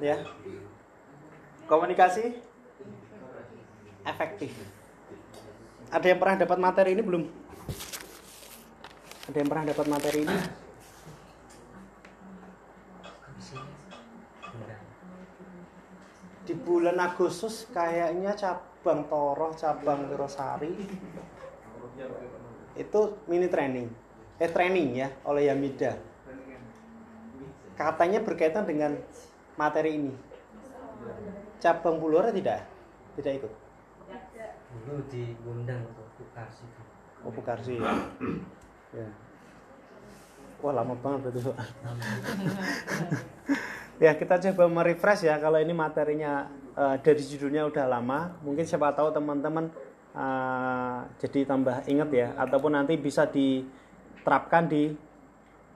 ya. Komunikasi? Efektif. Ada yang pernah dapat materi ini belum? Ada yang pernah dapat materi ini? Di bulan Agustus kayaknya cabang Toroh, cabang Wirosari itu mini training, eh training ya oleh Yamida. Katanya berkaitan dengan materi ini. Cabang Bulora tidak, tidak ikut. dulu diundang tukar sih Oh ya. ya. Wah lama banget berarti. Pak. ya kita coba merefresh ya kalau ini materinya eh, dari judulnya udah lama mungkin siapa tahu teman-teman eh, jadi tambah inget ya ataupun nanti bisa diterapkan di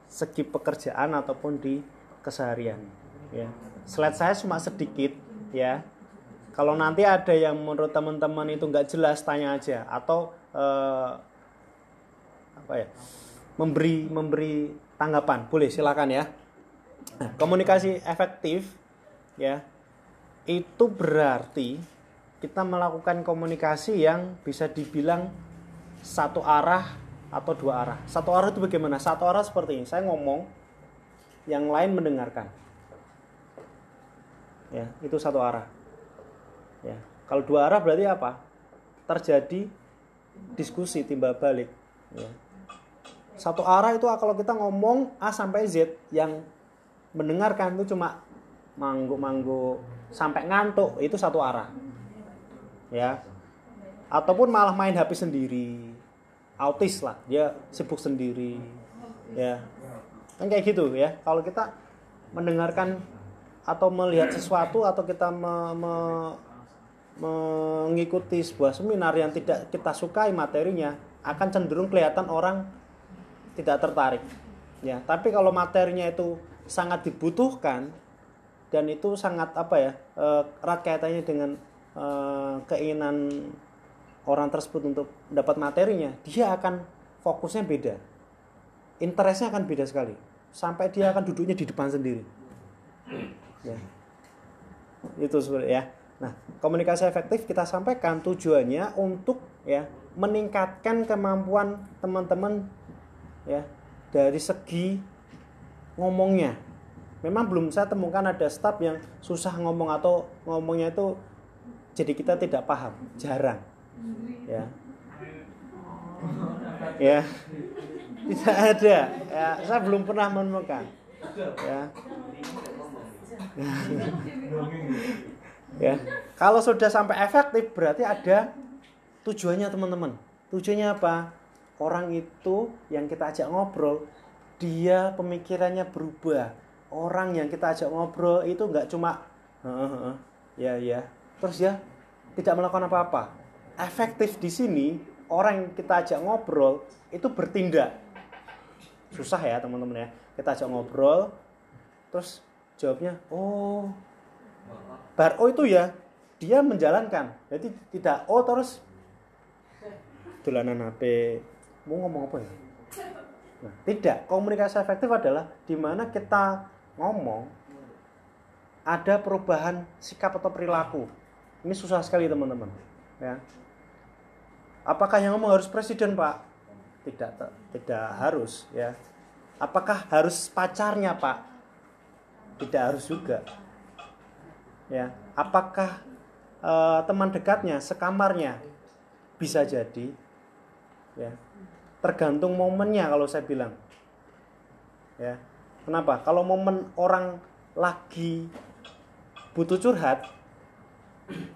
segi pekerjaan ataupun di keseharian ya slide saya cuma sedikit ya kalau nanti ada yang menurut teman-teman itu nggak jelas tanya aja atau eh, apa ya memberi memberi tanggapan boleh silakan ya Nah, komunikasi efektif ya itu berarti kita melakukan komunikasi yang bisa dibilang satu arah atau dua arah. Satu arah itu bagaimana? Satu arah seperti ini. Saya ngomong, yang lain mendengarkan. Ya, itu satu arah. Ya, kalau dua arah berarti apa? Terjadi diskusi timbal balik. Ya. Satu arah itu kalau kita ngomong A sampai Z yang mendengarkan itu cuma mangguk-mangguk sampai ngantuk itu satu arah ya ataupun malah main HP sendiri autis lah dia sibuk sendiri ya kan kayak gitu ya kalau kita mendengarkan atau melihat sesuatu atau kita me- me- mengikuti sebuah seminar yang tidak kita sukai materinya akan cenderung kelihatan orang tidak tertarik. Ya tapi kalau materinya itu sangat dibutuhkan dan itu sangat apa ya eh, erat kaitannya dengan eh, keinginan orang tersebut untuk dapat materinya dia akan fokusnya beda. Interestnya akan beda sekali. Sampai dia akan duduknya di depan sendiri ya itu sebenarnya ya nah komunikasi efektif kita sampaikan tujuannya untuk ya meningkatkan kemampuan teman-teman ya dari segi ngomongnya. Memang belum saya temukan ada staff yang susah ngomong atau ngomongnya itu jadi kita tidak paham, jarang. Ya. Ya. Tidak ada. Ya, saya belum pernah menemukan. Ya. Ya. Kalau sudah sampai efektif berarti ada tujuannya teman-teman. Tujuannya apa? Orang itu yang kita ajak ngobrol dia pemikirannya berubah orang yang kita ajak ngobrol itu nggak cuma "Heeh, heeh, ya ya terus ya tidak melakukan apa-apa efektif di sini orang yang kita ajak ngobrol itu bertindak susah ya teman-teman ya kita ajak ngobrol terus jawabnya oh bar oh itu ya dia menjalankan jadi tidak oh terus dolanan HP mau ngomong apa ya Nah, tidak. Komunikasi efektif adalah di mana kita ngomong ada perubahan sikap atau perilaku. Ini susah sekali teman-teman. Ya. Apakah yang ngomong harus presiden pak? Tidak, tidak harus. Ya. Apakah harus pacarnya pak? Tidak harus juga. Ya. Apakah eh, teman dekatnya, sekamarnya? Bisa jadi. Ya tergantung momennya kalau saya bilang ya kenapa kalau momen orang lagi butuh curhat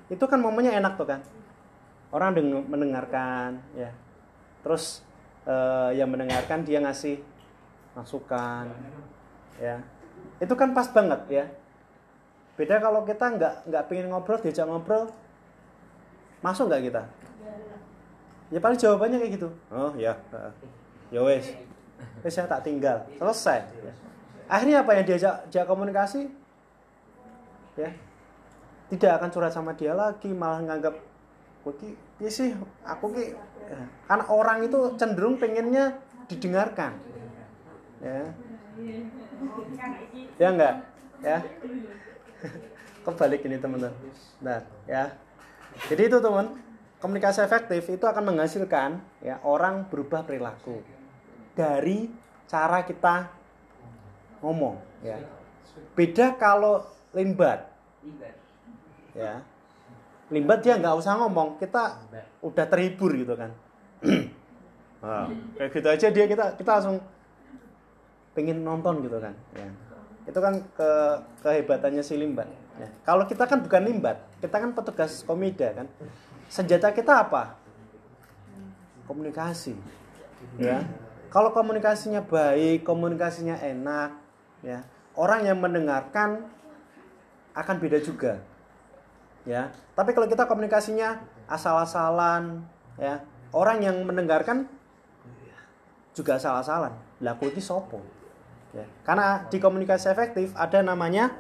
itu kan momennya enak tuh kan orang deng- mendengarkan ya terus eh, yang mendengarkan dia ngasih masukan ya itu kan pas banget ya. Beda kalau kita nggak nggak pengen ngobrol diajak ngobrol masuk nggak kita? Ya paling jawabannya kayak gitu. Oh ya ya wes. Wes saya tak tinggal. Selesai. Akhirnya apa yang diajak diajak komunikasi? Ya. Tidak akan curhat sama dia lagi malah nganggap "Kok ki piye sih aku ki Ya. karena orang itu cenderung pengennya didengarkan. Ya ya enggak? Ya? Kebalik ini teman-teman. Nah ya. Jadi itu teman komunikasi efektif itu akan menghasilkan ya orang berubah perilaku dari cara kita ngomong ya. Beda kalau limbat. Ya. Limbat dia nggak usah ngomong kita udah terhibur gitu kan. Nah, kayak gitu aja dia kita kita langsung pengen nonton gitu kan ya. Itu kan ke kehebatannya si limbat ya. kalau kita kan bukan limbat kita kan petugas komida kan. Senjata kita apa? Komunikasi ya. Kalau komunikasinya baik komunikasinya enak ya. Orang yang mendengarkan akan beda juga ya. Tapi kalau kita komunikasinya asal-asalan ya. Orang yang mendengarkan juga asal-asalan. Laku itu sopo ya. Karena di komunikasi efektif ada namanya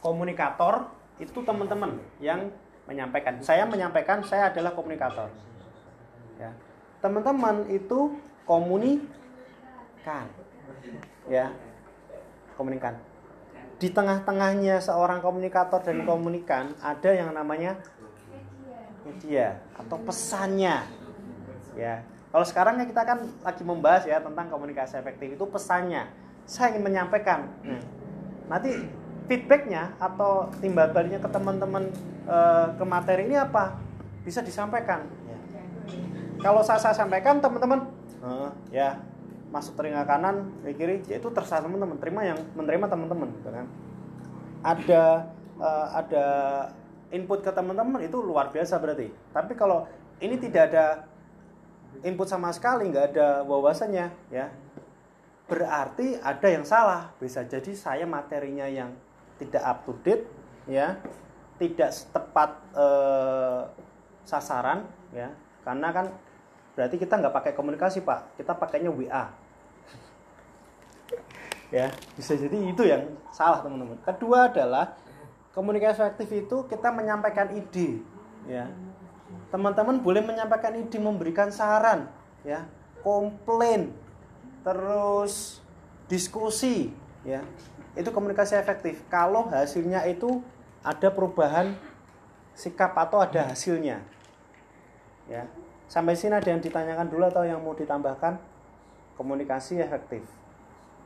komunikator itu teman-teman yang menyampaikan. Saya menyampaikan saya adalah komunikator. Ya. Teman-teman itu komunikan. Ya. Komunikan. Di tengah-tengahnya seorang komunikator dan komunikan ada yang namanya media atau pesannya. Ya. Kalau sekarang kita kan lagi membahas ya tentang komunikasi efektif itu pesannya saya ingin menyampaikan. Nah, nanti feedbacknya atau timbal baliknya ke teman-teman e, ke materi ini apa bisa disampaikan. Ya. kalau saya, saya sampaikan teman-teman uh, ya masuk telinga kanan ke kiri ya itu terserah teman-teman. Terima yang menerima teman-teman gitu kan. Ada uh, ada input ke teman-teman itu luar biasa berarti. Tapi kalau ini tidak ada input sama sekali nggak ada wawasannya ya berarti ada yang salah. Bisa jadi saya materinya yang tidak up to date ya. Tidak tepat uh, sasaran ya. Karena kan berarti kita nggak pakai komunikasi pak. Kita pakainya WA ya bisa jadi itu yang salah teman-teman. Kedua adalah komunikasi efektif itu kita menyampaikan ide ya. Teman-teman boleh menyampaikan ide memberikan saran ya. Komplain terus diskusi ya itu komunikasi efektif kalau hasilnya itu ada perubahan sikap atau ada hasilnya ya Sampai sini ada yang ditanyakan dulu atau yang mau ditambahkan? Komunikasi efektif.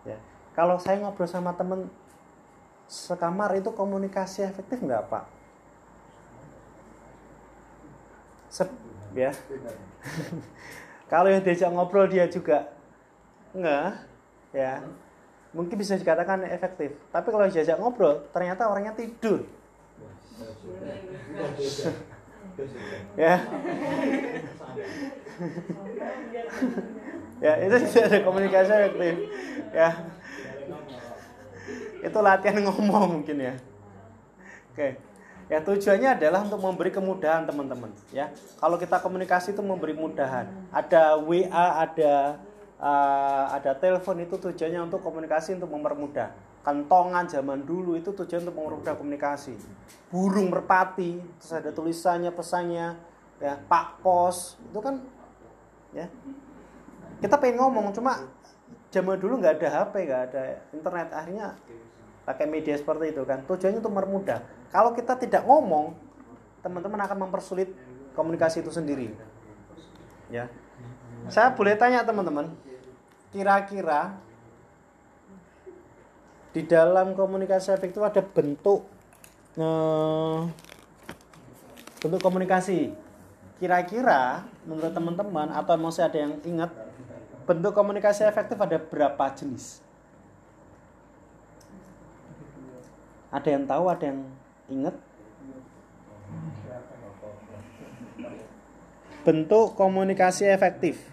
Ya. Kalau saya ngobrol sama temen sekamar itu komunikasi efektif nggak Pak? Sep, ya. Kalau yang diajak ngobrol dia juga enggak, ya. Mungkin bisa dikatakan efektif. Tapi kalau diajak ngobrol, ternyata orangnya tidur. ya. Ya itu ada komunikasi efektif. Ya. Itu latihan ngomong mungkin ya. Oke. Ya tujuannya adalah untuk memberi kemudahan teman-teman. Ya. Kalau kita komunikasi itu memberi kemudahan. Ada WA ada uh, ada telepon itu tujuannya untuk komunikasi untuk mempermudah. Kentongan zaman dulu itu tujuan untuk mempermudah komunikasi. Burung merpati terus ada tulisannya pesannya ya pak pos itu kan ya. Kita pengen ngomong cuma zaman dulu nggak ada HP nggak ada internet. Akhirnya pakai media seperti itu kan. Tujuannya untuk mempermudah. Kalau kita tidak ngomong teman-teman akan mempersulit komunikasi itu sendiri. Ya. Saya boleh tanya teman-teman kira-kira di dalam komunikasi efektif ada bentuk eh, bentuk komunikasi. Kira-kira menurut teman-teman atau masih ada yang ingat bentuk komunikasi efektif ada berapa jenis? Ada yang tahu ada yang ingat? Bentuk komunikasi efektif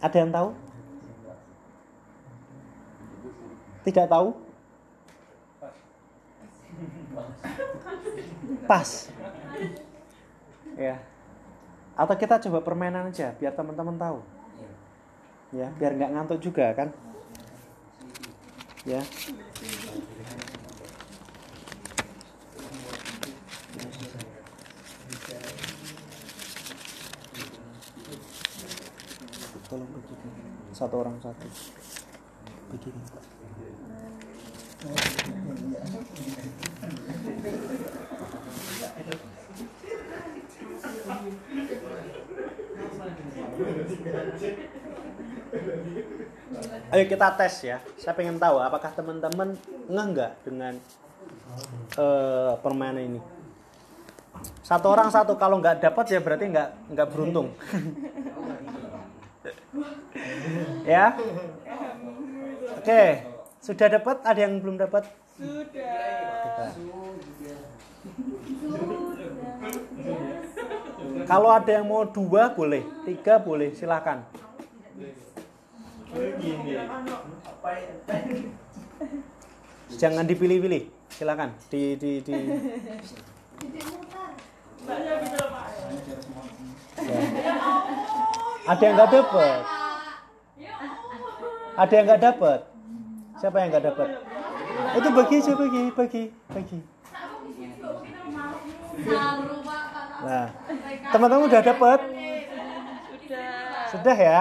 Ada yang tahu? Tidak tahu? Pas. Ya. Atau kita coba permainan aja biar teman-teman tahu. Ya, biar nggak ngantuk juga kan? Ya. Tolong satu orang satu begini. Ayo kita tes ya. Saya pengen tahu apakah teman-teman ngeh nggak dengan eh, permainan ini. Satu orang satu kalau nggak dapat ya berarti nggak nggak beruntung. ya. Oke, sudah dapat? Ada yang belum dapat? Sudah. Kalau ada yang mau dua boleh, tiga boleh, silakan. Jangan dipilih-pilih, silakan. Di di di. Ya. Ada yang nggak dapat? Ada yang nggak dapat? Siapa yang nggak dapat? Itu bagi aja bagi bagi bagi. Nah, teman-teman udah dapat? Sudah ya?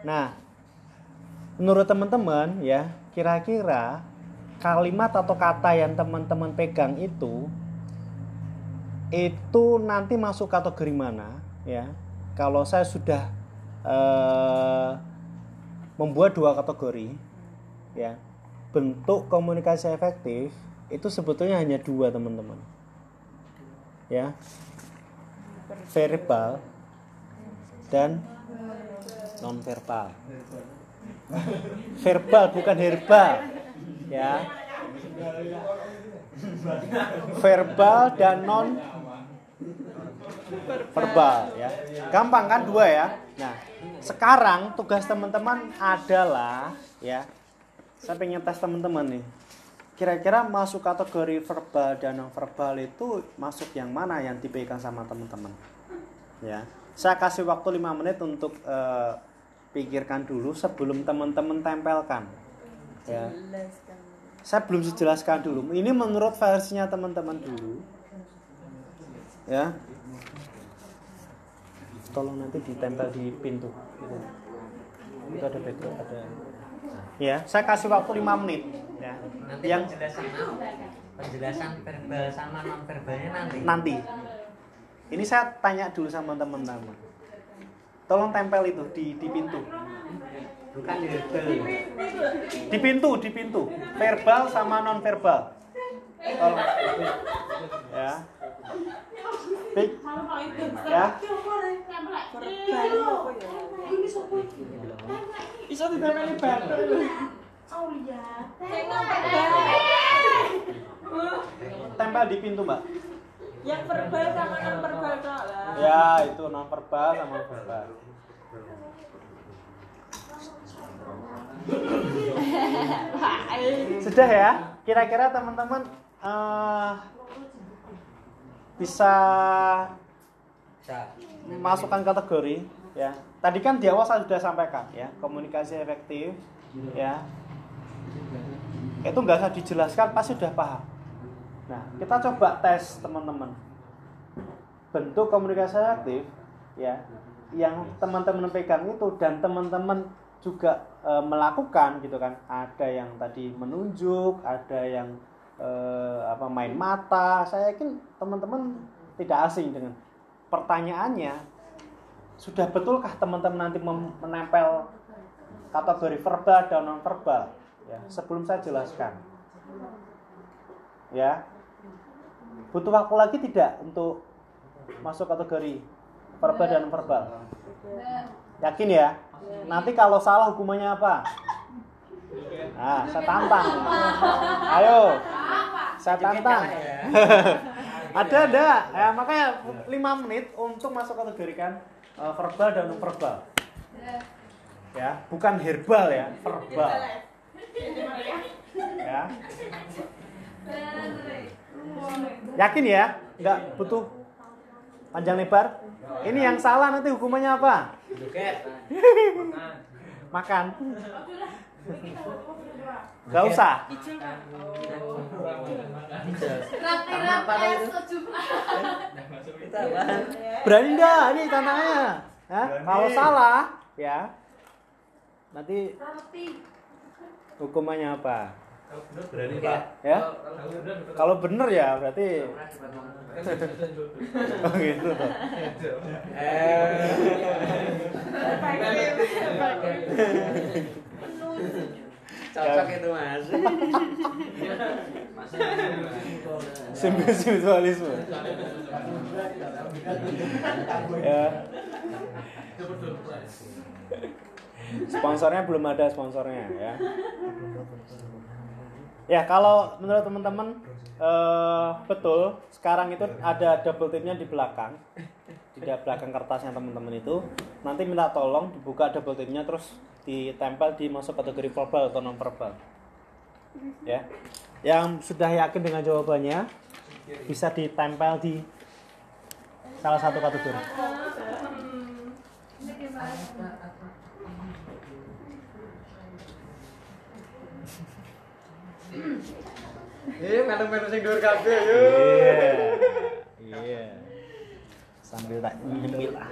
Nah, menurut teman-teman ya, kira-kira kalimat atau kata yang teman-teman pegang itu itu nanti masuk kategori mana ya? Kalau saya sudah eh, membuat dua kategori ya, bentuk komunikasi efektif itu sebetulnya hanya dua teman-teman. Ya. Verbal dan non verbal verbal bukan herbal. Ya. Verbal dan non verbal ya. Gampang kan dua ya? Nah sekarang tugas teman-teman adalah ya saya pengen tes teman-teman nih. Kira-kira masuk kategori verbal dan non verbal itu masuk yang mana yang dipegang sama teman-teman? Ya saya kasih waktu 5 menit untuk eh, pikirkan dulu sebelum teman-teman tempelkan. Ya. Saya belum jelaskan dulu. Ini menurut versinya teman-teman dulu. Ya tolong nanti ditempel di pintu. Gitu. itu ada background ada. Ya saya kasih waktu 5 menit. Ya. Nanti yang penjelasan penjelasan verbal sama non verbalnya nanti. nanti. Ini saya tanya dulu sama teman-teman. Tolong tempel itu di di pintu. Bukan di verbal. di pintu di pintu. Verbal sama non verbal tolong. Ya Pik. ya Iso ditempeli lho. tempel di pintu mbak Yang verbal sama non verbal tok lah. ya itu non verbal sama verbal sudah ya kira-kira teman-teman eh, bisa masukkan kategori ya. Tadi kan di awal saya sudah sampaikan ya komunikasi efektif ya. Itu nggak usah dijelaskan pasti sudah paham. Nah kita coba tes teman-teman. Bentuk komunikasi efektif ya yang teman-teman pegang itu dan teman-teman juga e, melakukan gitu kan. Ada yang tadi menunjuk ada yang e, apa main mata. Saya yakin teman-teman tidak asing dengan pertanyaannya sudah betulkah teman-teman nanti menempel kategori verbal dan non verbal ya sebelum saya jelaskan. Ya. Butuh waktu lagi tidak untuk masuk kategori verbal dan non verbal yakin ya? Nanti kalau salah hukumannya apa nah saya tantang. Ayo saya tantang. ada ada. Ya makanya 5 menit untuk masuk kategorikan eh, verbal dan non verbal ya bukan herbal ya verbal. Ya. Yakin ya? Nggak butuh panjang lebar? Ini yang salah nanti hukumannya apa? Makan nggak usah berani nggak ini tantangannya Hah? kalau salah ya nanti Hukumannya apa? Berani Pak. Ya? Kalau bener ya berarti oh gitu toh. Cocok itu mas. Spiritualisme. ya. Sponsornya belum ada sponsornya ya. Ya kalau menurut teman-teman eh, betul sekarang itu ada double tipnya di belakang di belakang kertasnya teman-teman itu. Nanti minta tolong dibuka double tipnya terus ditempel di masuk kategori verbal atau non verbal ya. Yang sudah yakin dengan jawabannya bisa ditempel di salah satu kategori. Eh, melu-melu sing dhuwur kabeh yo. iya. Iya sambil tak nyemil ah.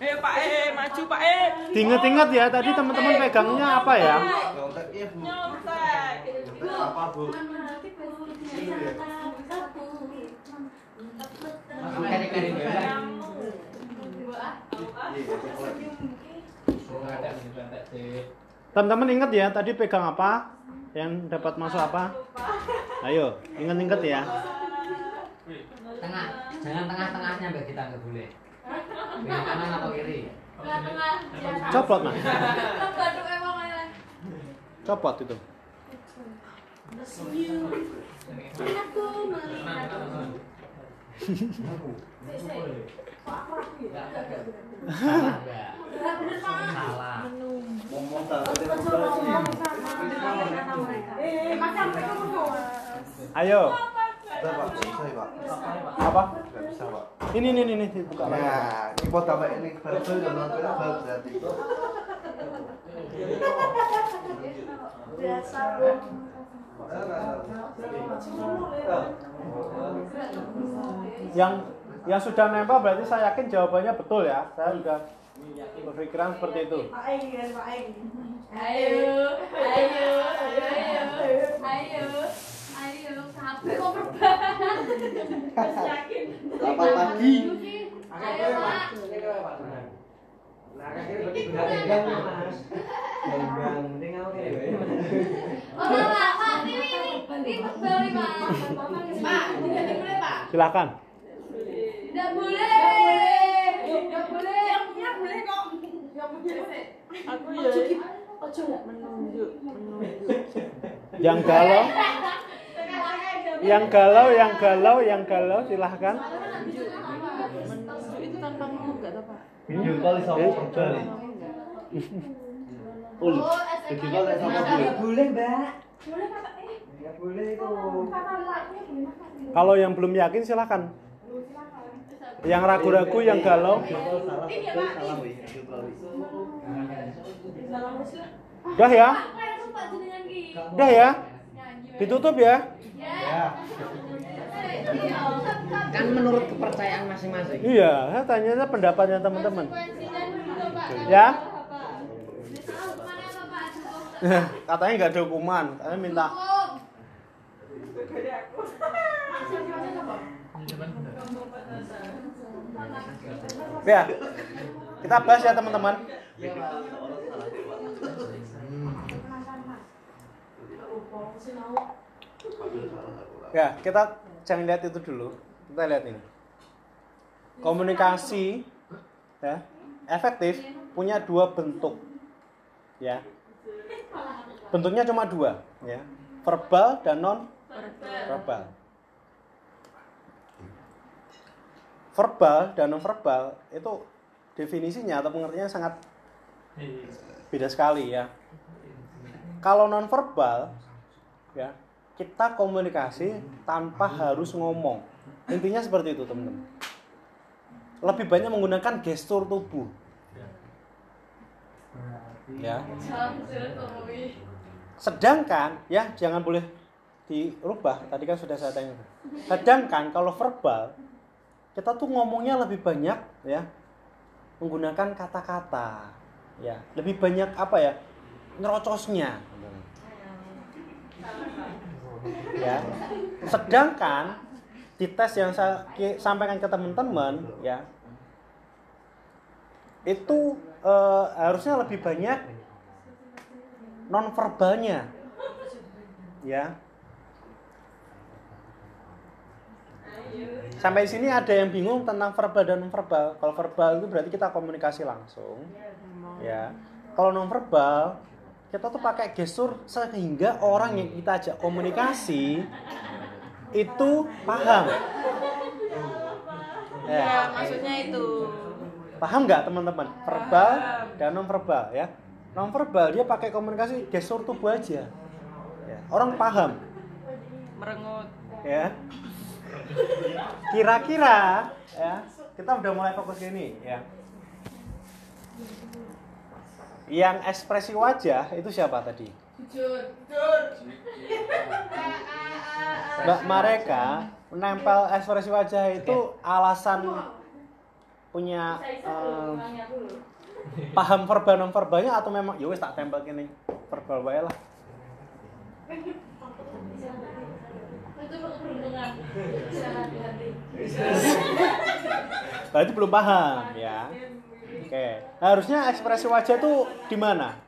Eh Pak E, maju Pak E. diinget-inget ya tadi teman-teman pegangnya apa ya Nyontek iya apa Bu? Teman-teman inget ya tadi pegang apa yang dapat masuk apa ayo inget-inget ya Tengah, jangan tengah-tengahnya mbak kita nggak boleh. Yang kanan atau kiri? copot mas copot itu Salah mbak. Salah. Ngomong tak ayo Bisa Pak, bisa Pak. apa Enggak bisa Pak. ini ini ini dibuka lagi. Nah, ini pot apa ini verbal dan berarti. yang yang sudah nempel berarti saya yakin jawabannya betul ya saya sudah berpikiran seperti itu Ayo, ayo, ayo, ayo, ayo, sampai kok berbahan. yakin. Selamat pagi. Ayo, Pak. Oh, Pak, Pak, ini, ini, ini berbal nih, Pak. Pak, tidak boleh, Pak. silakan Tidak boleh. Tidak boleh. Yang punya boleh kok. Yang punya. Aku ya menunjuk, menunjuk. yang galau yang galau yang galau yang galau silahkan itu tanpa ngomong enggak tahu Pak? Video call sama verbal nih. Ul. Oh, Video call sama Bu. Boleh mbak. Boleh, Pak. Eh, Nggak boleh itu. Pak, Pak, boleh makan. kalau yang belum yakin silahkan yang ragu-ragu yang galau ya, udah ya udah ya ditutup ya Ya. Kan menurut kepercayaan masing-masing. iya saya tanya pendapatnya teman-teman. Ya. Katanya nggak ada hukuman katanya minta ya kita bahas ya teman-teman ya kita jangan lihat itu dulu. Kita lihat ini. Komunikasi ya efektif punya dua bentuk ya. Bentuknya cuma dua ya. Verbal dan non verbal. Verbal dan non verbal itu definisinya atau pengertiannya sangat beda sekali ya. Kalau non verbal ya kita komunikasi tanpa harus ngomong. Intinya seperti itu teman-teman. Lebih banyak menggunakan gestur tubuh. Ya. Sedangkan ya jangan boleh dirubah. Tadi kan sudah saya tanya. Sedangkan kalau verbal kita tuh ngomongnya lebih banyak ya menggunakan kata-kata ya. Lebih banyak apa ya? Nyerocosnya ya. Sedangkan di tes yang saya sampaikan ke teman-teman ya itu eh, harusnya lebih banyak nonverbalnya. Ya. Sampai sini ada yang bingung tentang verbal dan nonverbal. Kalau verbal itu berarti kita komunikasi langsung. Ya. Kalau nonverbal kita tuh pakai gestur sehingga orang yang kita ajak komunikasi itu paham. Ya, ya maksudnya itu. paham nggak teman-teman? Verbal dan nonverbal ya. Nonverbal dia pakai komunikasi gestur tubuh aja. Ya. orang paham. Merengut. ya. Kira-kira ya kita udah mulai fokus gini ya yang ekspresi wajah itu siapa tadi? Jujur. Mbak mereka menempel ekspresi wajah itu alasan punya eh, paham verbal non verbalnya atau memang ya wis tak tempel gini verbal wae lah. Itu keberuntungan. Berarti belum paham ya oke. Harusnya ekspresi wajah itu di mana?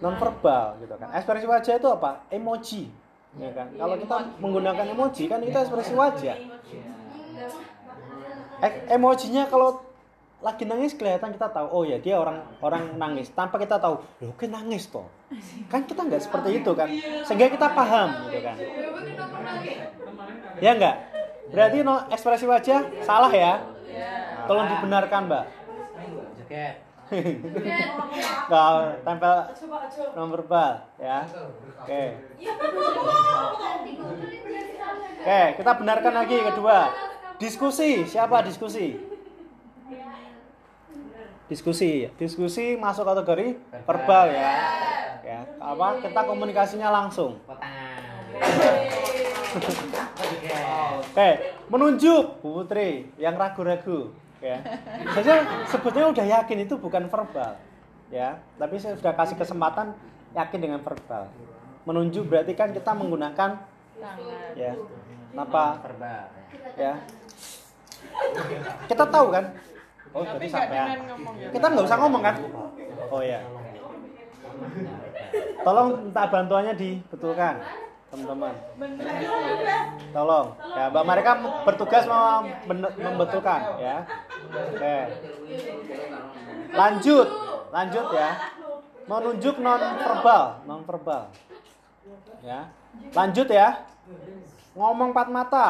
Non verbal gitu kan. Ekspresi wajah itu apa? Emoji. Ya kan? Kalau kita menggunakan emoji kan itu ekspresi wajah. Ek- emojinya kalau lagi nangis kelihatan kita tahu oh ya dia orang orang nangis. Tanpa kita tahu loh kan nangis toh. Kan kita nggak seperti itu kan? Sehingga kita paham gitu kan? Ya enggak berarti no ekspresi wajah salah ya tolong dibenarkan mbak. Nggak, tempel non verbal ya. Oke. Oke kita benarkan lagi kedua. Diskusi. Siapa diskusi? Diskusi. Diskusi masuk kategori verbal ya. Ya apa? Kita komunikasinya langsung. Oke menunjuk Bu Putri yang ragu-ragu ya. Saya sebetulnya udah yakin itu bukan verbal ya. Tapi saya sudah kasih kesempatan yakin dengan verbal. Menunjuk berarti kan kita menggunakan Tangan. ya. Apa Verbal. ya. Kita tahu kan? Oh Tapi sampai ya. kita nggak usah ngomong kan? Oh ya. Tolong minta bantuannya dibetulkan teman-teman. Tolong. Ya mbak mereka bertugas mau membetulkan ya. Oke. Lanjut. Lanjut ya. Menunjuk non verbal non verbal ya. Lanjut ya. Ngomong empat mata.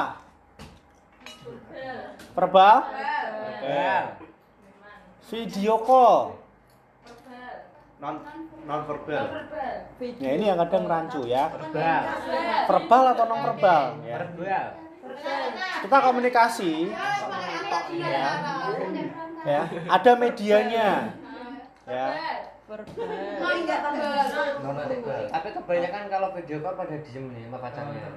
Verbal. Oke. Video call non non verbal ya ini yang kadang rancu ya. Verbal. verbal atau non verbal ya. Verbal. kita komunikasi. Ya. Ya. Ada medianya. Ya. Verbal. Non verbal. Tapi kebanyakan kalau video call pada diem nih sama pacarnya.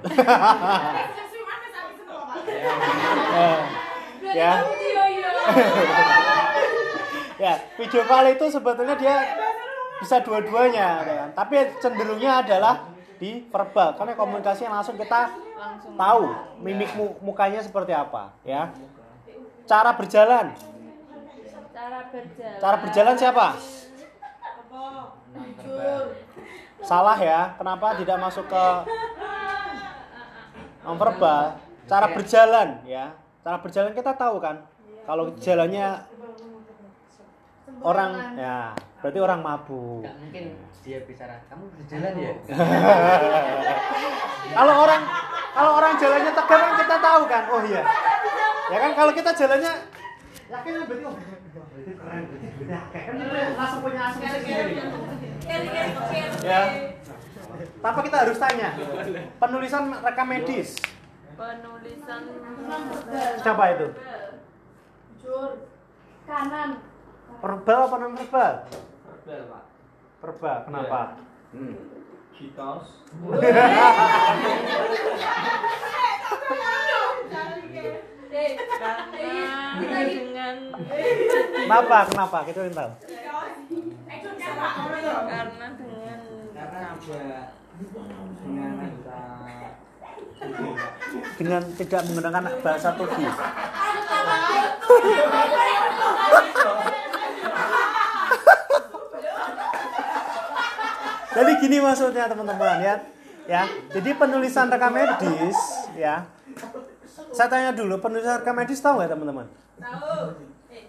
Ya. Ya. Video call itu sebetulnya dia bisa dua-duanya ya kan? tapi cenderungnya adalah di verbal. Karena komunikasi yang langsung kita Langsung. tahu mimik mu- mukanya seperti apa ya. Cara berjalan. Cara berjalan. cara berjalan siapa? Salah ya. Kenapa tidak masuk ke non verbal cara berjalan ya. Cara berjalan kita tahu kan. Kalau jalannya orang ya berarti orang mabuk. Gak mungkin dia bicara, kamu berjalan ya? kalau orang kalau orang jalannya tegar kan kita tahu kan? Oh iya. Ya kan kalau kita jalannya yakin berarti oh berarti keren. Kan kita langsung punya asumsi sendiri. ya. Tanpa kita harus tanya penulisan rekam medis. Penulisan. siapa itu? Jujur. Kanan. verbal apa non verbal verbal pak verbal kenapa kitos Eh, Karena dengan Kenapa? Kenapa? Kita ingin tahu. karena dengan karena ada dengan kita Dengan tidak menggunakan bahasa tubuh. Jadi gini maksudnya teman-teman ya. Ya. Jadi penulisan rekam medis ya. Saya tanya dulu, penulisan rekam medis tahu nggak teman-teman?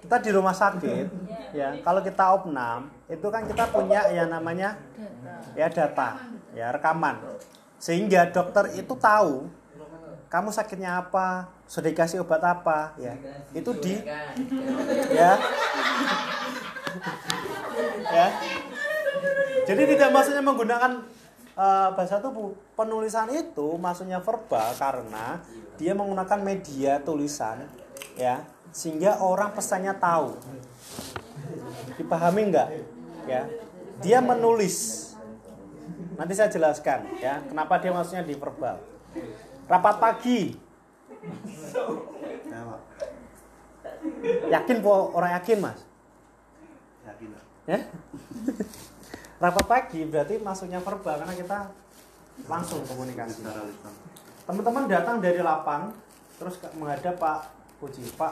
Kita di rumah sakit ya. Kalau kita opnam, itu kan kita punya yang namanya ya data, ya rekaman. Sehingga dokter itu tahu kamu sakitnya apa, sudah dikasih obat apa, ya. Itu di ya. ya. Jadi tidak maksudnya menggunakan eh, bahasa tubuh. Penulisan itu maksudnya verbal karena dia menggunakan media tulisan ya sehingga orang pesannya tahu. Dipahami enggak? Ya. Dia menulis. Nanti saya jelaskan ya, kenapa dia maksudnya di verbal. Rapat pagi. Ya. Yakin po orang yakin, Mas? Yakin. Ya? Rapat pagi berarti masuknya verbal karena kita langsung komunikasi. Teman-teman datang dari lapang terus menghadap Pak Puji, Pak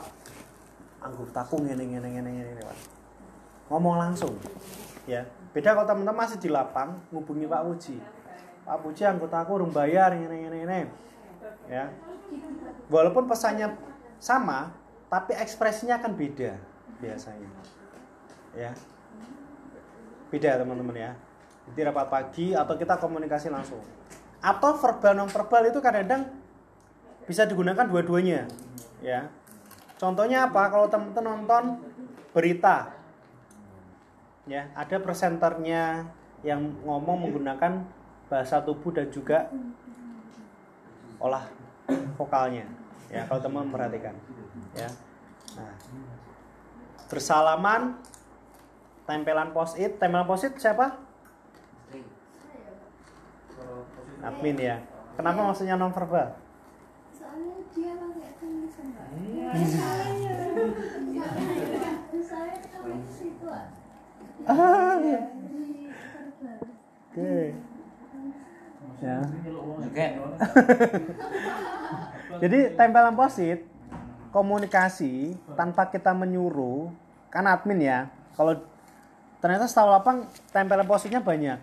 anggotaku ngene ngene ngene ngene Pak. Ngomong langsung. Ya. Beda kalau teman-teman masih di lapang ngubungi Pak Puji. Pak Puji anggotaku urung bayar ngene ngene ngene. Ya. Walaupun pesannya sama, tapi ekspresinya akan beda biasanya. Ya beda teman-teman ya. Jadi rapat pagi atau kita komunikasi langsung. Atau verbal non verbal itu kadang-kadang bisa digunakan dua-duanya ya. Contohnya apa? Kalau teman-teman nonton berita ya ada presenternya yang ngomong menggunakan bahasa tubuh dan juga olah vokalnya ya kalau teman memperhatikan ya. Nah bersalaman tempelan post-it. Tempelan post-it siapa? Admin ya. Kenapa maksudnya non verbal Soalnya dia pakai tulisan Pak. Iya. Saya saya sampai ke situ ah. verbal. oke. Ya. Oke. jadi tempelan post-it komunikasi tanpa kita menyuruh kan admin ya. Kalau ternyata setahu lapang tempelan post-itnya banyak.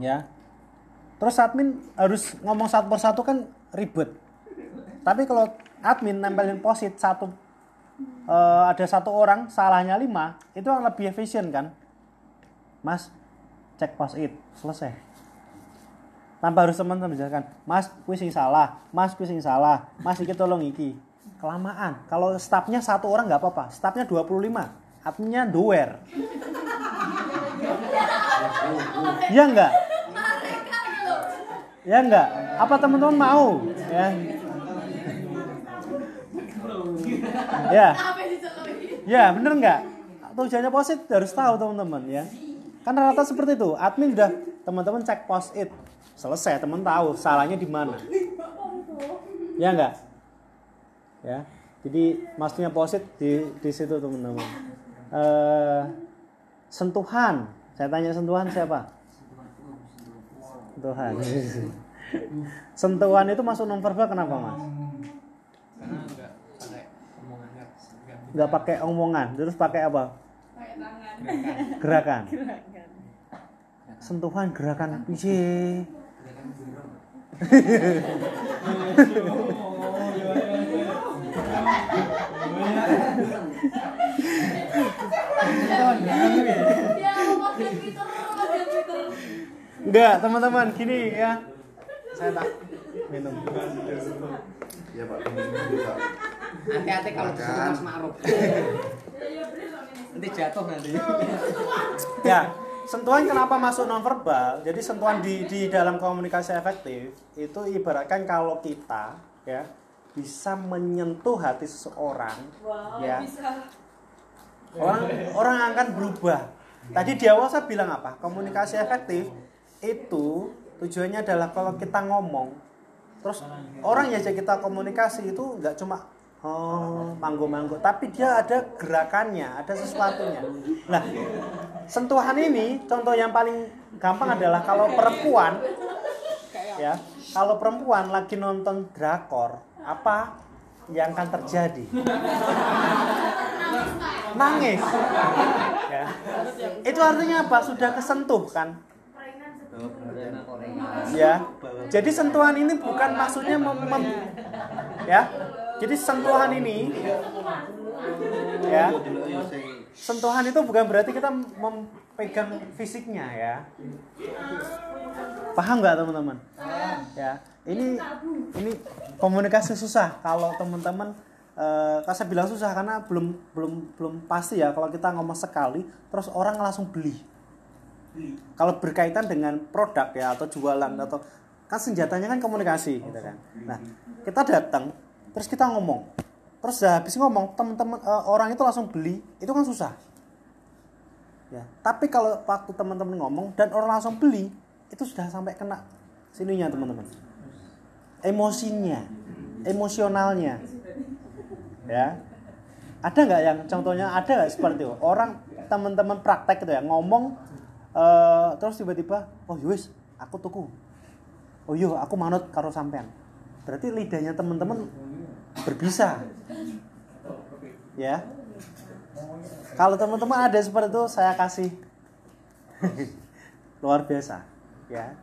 Ya. Terus admin harus ngomong satu persatu kan ribet. Tapi kalau admin nempelin post-it satu eh, ada satu orang salahnya lima itu yang lebih efisien kan? Mas cek post-it selesai. Tanpa harus teman-teman menjelaskan mas kuis sing salah mas kuis sing salah mas iki tolong iki. Kelamaan. Kalau stafnya satu orang nggak apa-apa stafnya 25 adminnya doer ya enggak? Ya enggak? Apa teman-teman mau? Ya. Ya. Ya bener enggak? Tujuannya posit harus tahu teman-teman ya. Kan rata seperti itu. Admin udah teman-teman cek post it selesai teman tahu salahnya di mana. Ya enggak? Ya. Jadi maksudnya posit di di situ teman-teman eh sentuhan. Saya tanya sentuhan siapa? Sentuhan. Sentuhan. Itu masuk non verbal kenapa mas? Karena enggak pakai omongan enggak enggak nggak pakai omongan. Terus pakai apa? Pakai tangan. Gerakan. Sentuhan gerakan piye ngomong di Twitter ngomong di Twitter enggak teman-teman gini ya saya tak minum Iya, Pak. Hati-hati kalau disuruh. Mas Ma'ruf. Nanti jatuh nanti. ya sentuhan kenapa masuk nonverbal jadi sentuhan di di dalam komunikasi efektif itu ibaratkan kalau kita ya bisa menyentuh hati seseorang wow Ya. bisa. Orang orang akan berubah. Tadi di awal saya bilang apa? Komunikasi efektif itu tujuannya adalah kalau kita ngomong terus orang yang ajak kita komunikasi itu nggak cuma oh manggo-manggo tapi dia ada gerakannya ada sesuatunya. Nah sentuhan ini contoh yang paling gampang adalah kalau perempuan ya kalau perempuan lagi nonton drakor apa yang akan terjadi? Nangis. Ya. Itu artinya apa? Sudah kesentuh kan? Ya. Jadi sentuhan ini bukan maksudnya mem- mem- ya. Jadi sentuhan ini ya. Sentuhan itu bukan berarti kita memegang fisiknya ya. Paham nggak teman-teman ya. Ini ini komunikasi susah kalau teman-teman eh kalau saya bilang susah karena belum belum belum pasti ya. Kalau kita ngomong sekali terus orang langsung beli. Kalau berkaitan dengan produk ya atau jualan atau kan senjatanya kan komunikasi gitu kan. nah kita datang terus kita ngomong. Terus udah habis ngomong teman-teman eh, orang itu langsung beli itu kan susah. Ya. Tapi kalau waktu teman-teman ngomong dan orang langsung beli itu sudah sampai kena sininya teman-teman. Emosinya emosionalnya. Ya. Ada nggak yang contohnya ada nggak seperti itu? Orang teman-teman praktek gitu ya ngomong eh, terus tiba-tiba oh yowis aku tuku. Oh yo aku manut karo sampean. Berarti lidahnya teman-teman berbisa. Ya. Kalau teman-teman ada seperti itu saya kasih. Luar biasa. Ya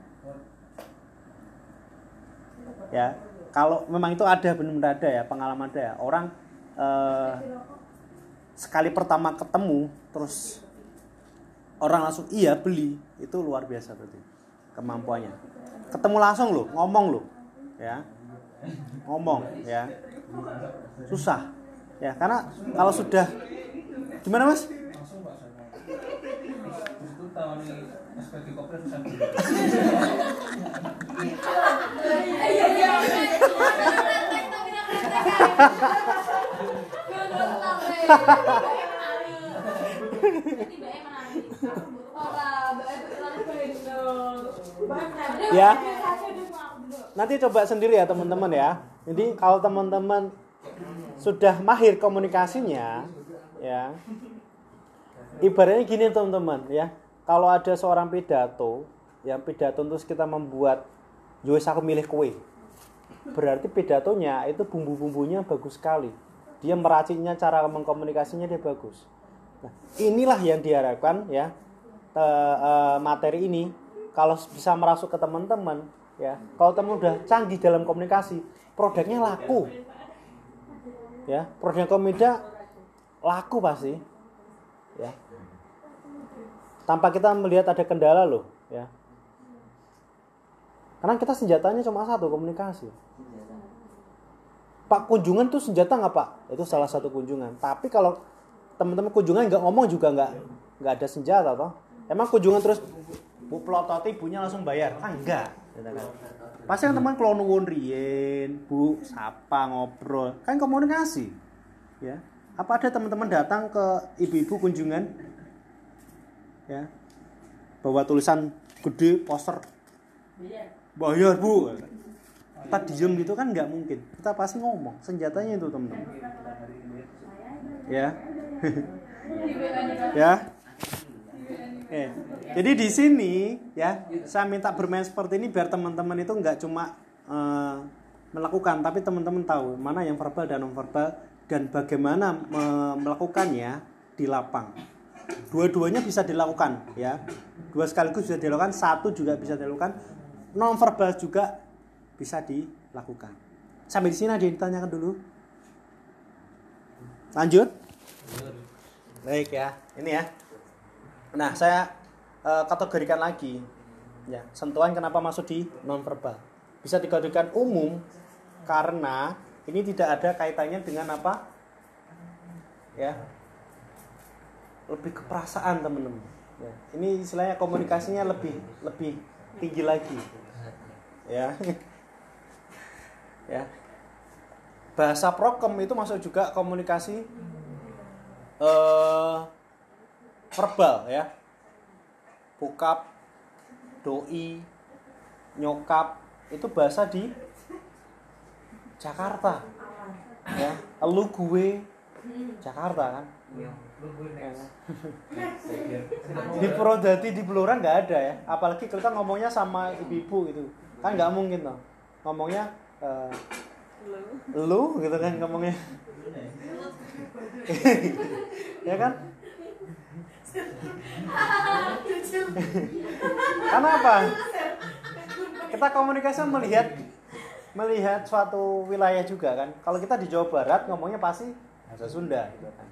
ya. Kalau memang itu ada benar-benar ada ya pengalaman ada ya. Orang eh, sekali pertama ketemu terus orang langsung iya beli. Itu luar biasa berarti kemampuannya. Ketemu langsung loh ngomong loh ya. Ngomong ya. Susah ya. Karena kalau sudah gimana mas. Ya. nanti coba sendiri ya teman-teman ya. Jadi kalau teman-teman sudah mahir komunikasinya ya. Ibaratnya gini teman-teman ya. Kalau ada seorang pidato yang pidato terus kita membuat Yowes aku milih kue. Berarti pidatonya itu bumbu-bumbunya bagus sekali. Dia meraciknya cara mengkomunikasinya dia bagus. Nah, inilah yang diharapkan ya te- eh, materi ini. Kalau bisa merasuk ke teman-teman ya. Kalau teman udah canggih dalam komunikasi produknya laku. Ya produknya komida laku pasti ya. Tanpa kita melihat ada kendala loh ya karena kita senjatanya cuma satu komunikasi Pak kunjungan tuh senjata nggak Pak? Itu salah satu kunjungan. Tapi kalau teman-teman kunjungan nggak ngomong juga nggak nggak ada senjata toh. Emang kunjungan terus bu pelototi ibunya langsung bayar? Ah enggak. Gitu kan. Pasti kan teman kalau nuwun rien, bu sapa ngobrol, kan komunikasi. Ya. Apa ada teman-teman datang ke ibu-ibu kunjungan? Ya. Bawa tulisan gede poster bayar bu. Kita diem gitu kan nggak mungkin. Kita pasti ngomong senjatanya itu teman-teman. Ya. Ya. Eh jadi di sini ya saya minta bermain seperti ini biar teman-teman itu nggak cuma eh, melakukan tapi teman-teman tahu mana yang verbal dan non verbal dan bagaimana me- melakukannya di lapang. Dua-duanya bisa dilakukan ya. Dua sekaligus bisa dilakukan satu juga bisa dilakukan non verbal juga bisa dilakukan. Sampai di sini yang ditanyakan dulu. Lanjut. Baik ya ini ya. Nah saya eh, kategorikan lagi. Ya sentuhan kenapa masuk di non verbal bisa dikategorikan umum karena ini tidak ada kaitannya dengan apa? Ya. Lebih ke perasaan teman-teman. Ya, ini istilahnya komunikasinya lebih lebih tinggi lagi ya. Ya. Bahasa prokem itu masuk juga komunikasi eh, verbal ya. Bokap doi nyokap itu bahasa di Jakarta. Ya. Lu gue Jakarta kan? Iya. Ya. di Purwodadi di Blora nggak ada ya. Apalagi kita ngomongnya sama ibu-ibu gitu kan nggak mungkin toh. Ngomongnya eh, lu gitu kan ngomongnya. Ya kan? Karena apa? Kita komunikasi melihat melihat suatu wilayah juga kan. Kalau kita di Jawa Barat ngomongnya pasti bahasa Sunda gitu kan.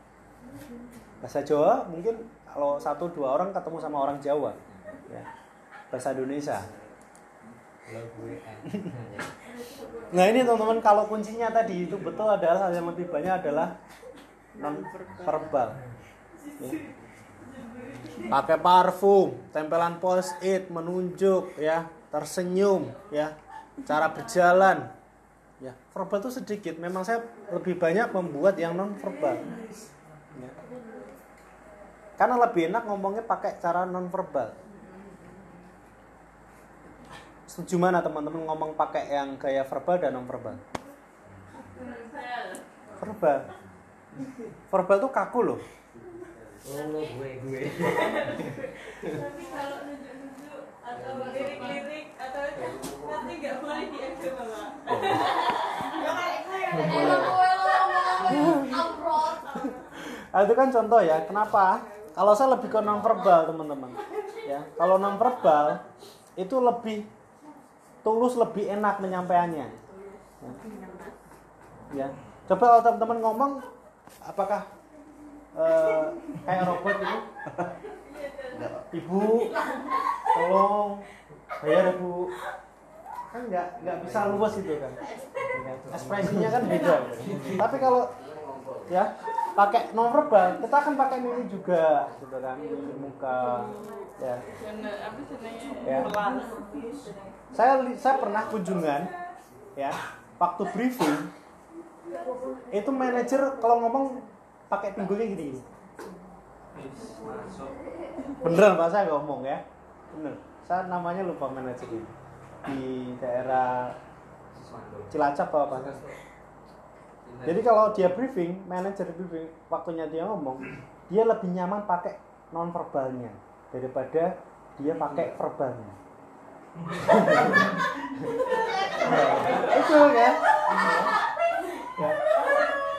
Bahasa Jawa mungkin kalau satu dua orang ketemu sama orang Jawa ya. Bahasa Indonesia. Nah ini teman-teman kalau kuncinya tadi itu betul adalah yang lebih banyak adalah non verbal. Pakai parfum tempelan post it menunjuk ya tersenyum ya cara berjalan. Ya verbal itu sedikit. Memang saya lebih banyak membuat yang non verbal Ya. karena lebih enak ngomongnya pakai cara non verbal setuju mana teman-teman ngomong pakai yang gaya verbal dan non verbal verbal verbal tuh kaku loh Oh, lo gue gue. Tapi kalau nunjuk-nunjuk atau lirik-lirik atau nanti nggak boleh diajak. Nah, itu kan contoh ya. Kenapa? Kalau saya lebih ke non verbal, teman-teman. Ya, kalau non verbal itu lebih tulus, lebih enak menyampaikannya. Ya. ya. Coba kalau teman-teman ngomong, apakah eh, kayak robot itu? Ibu, tolong bayar ibu. Kan nggak nggak bisa luas itu kan. Ekspresinya kan beda. Tapi kalau ya pakai non verbal kita akan pakai mimik juga gitu kan mimik muka ya Ya. Saya saya pernah kunjungan ya waktu briefing itu manajer kalau ngomong pakai pinggulnya gini gini. Beneran pak saya ngomong ya. Bener. Saya namanya lupa manajer ini. Di daerah Cilacap apa apa Jadi kalau dia briefing, manajer briefing, waktunya dia ngomong, dia lebih nyaman pakai non verbalnya daripada dia pakai verbalnya. Itu kan? Ya.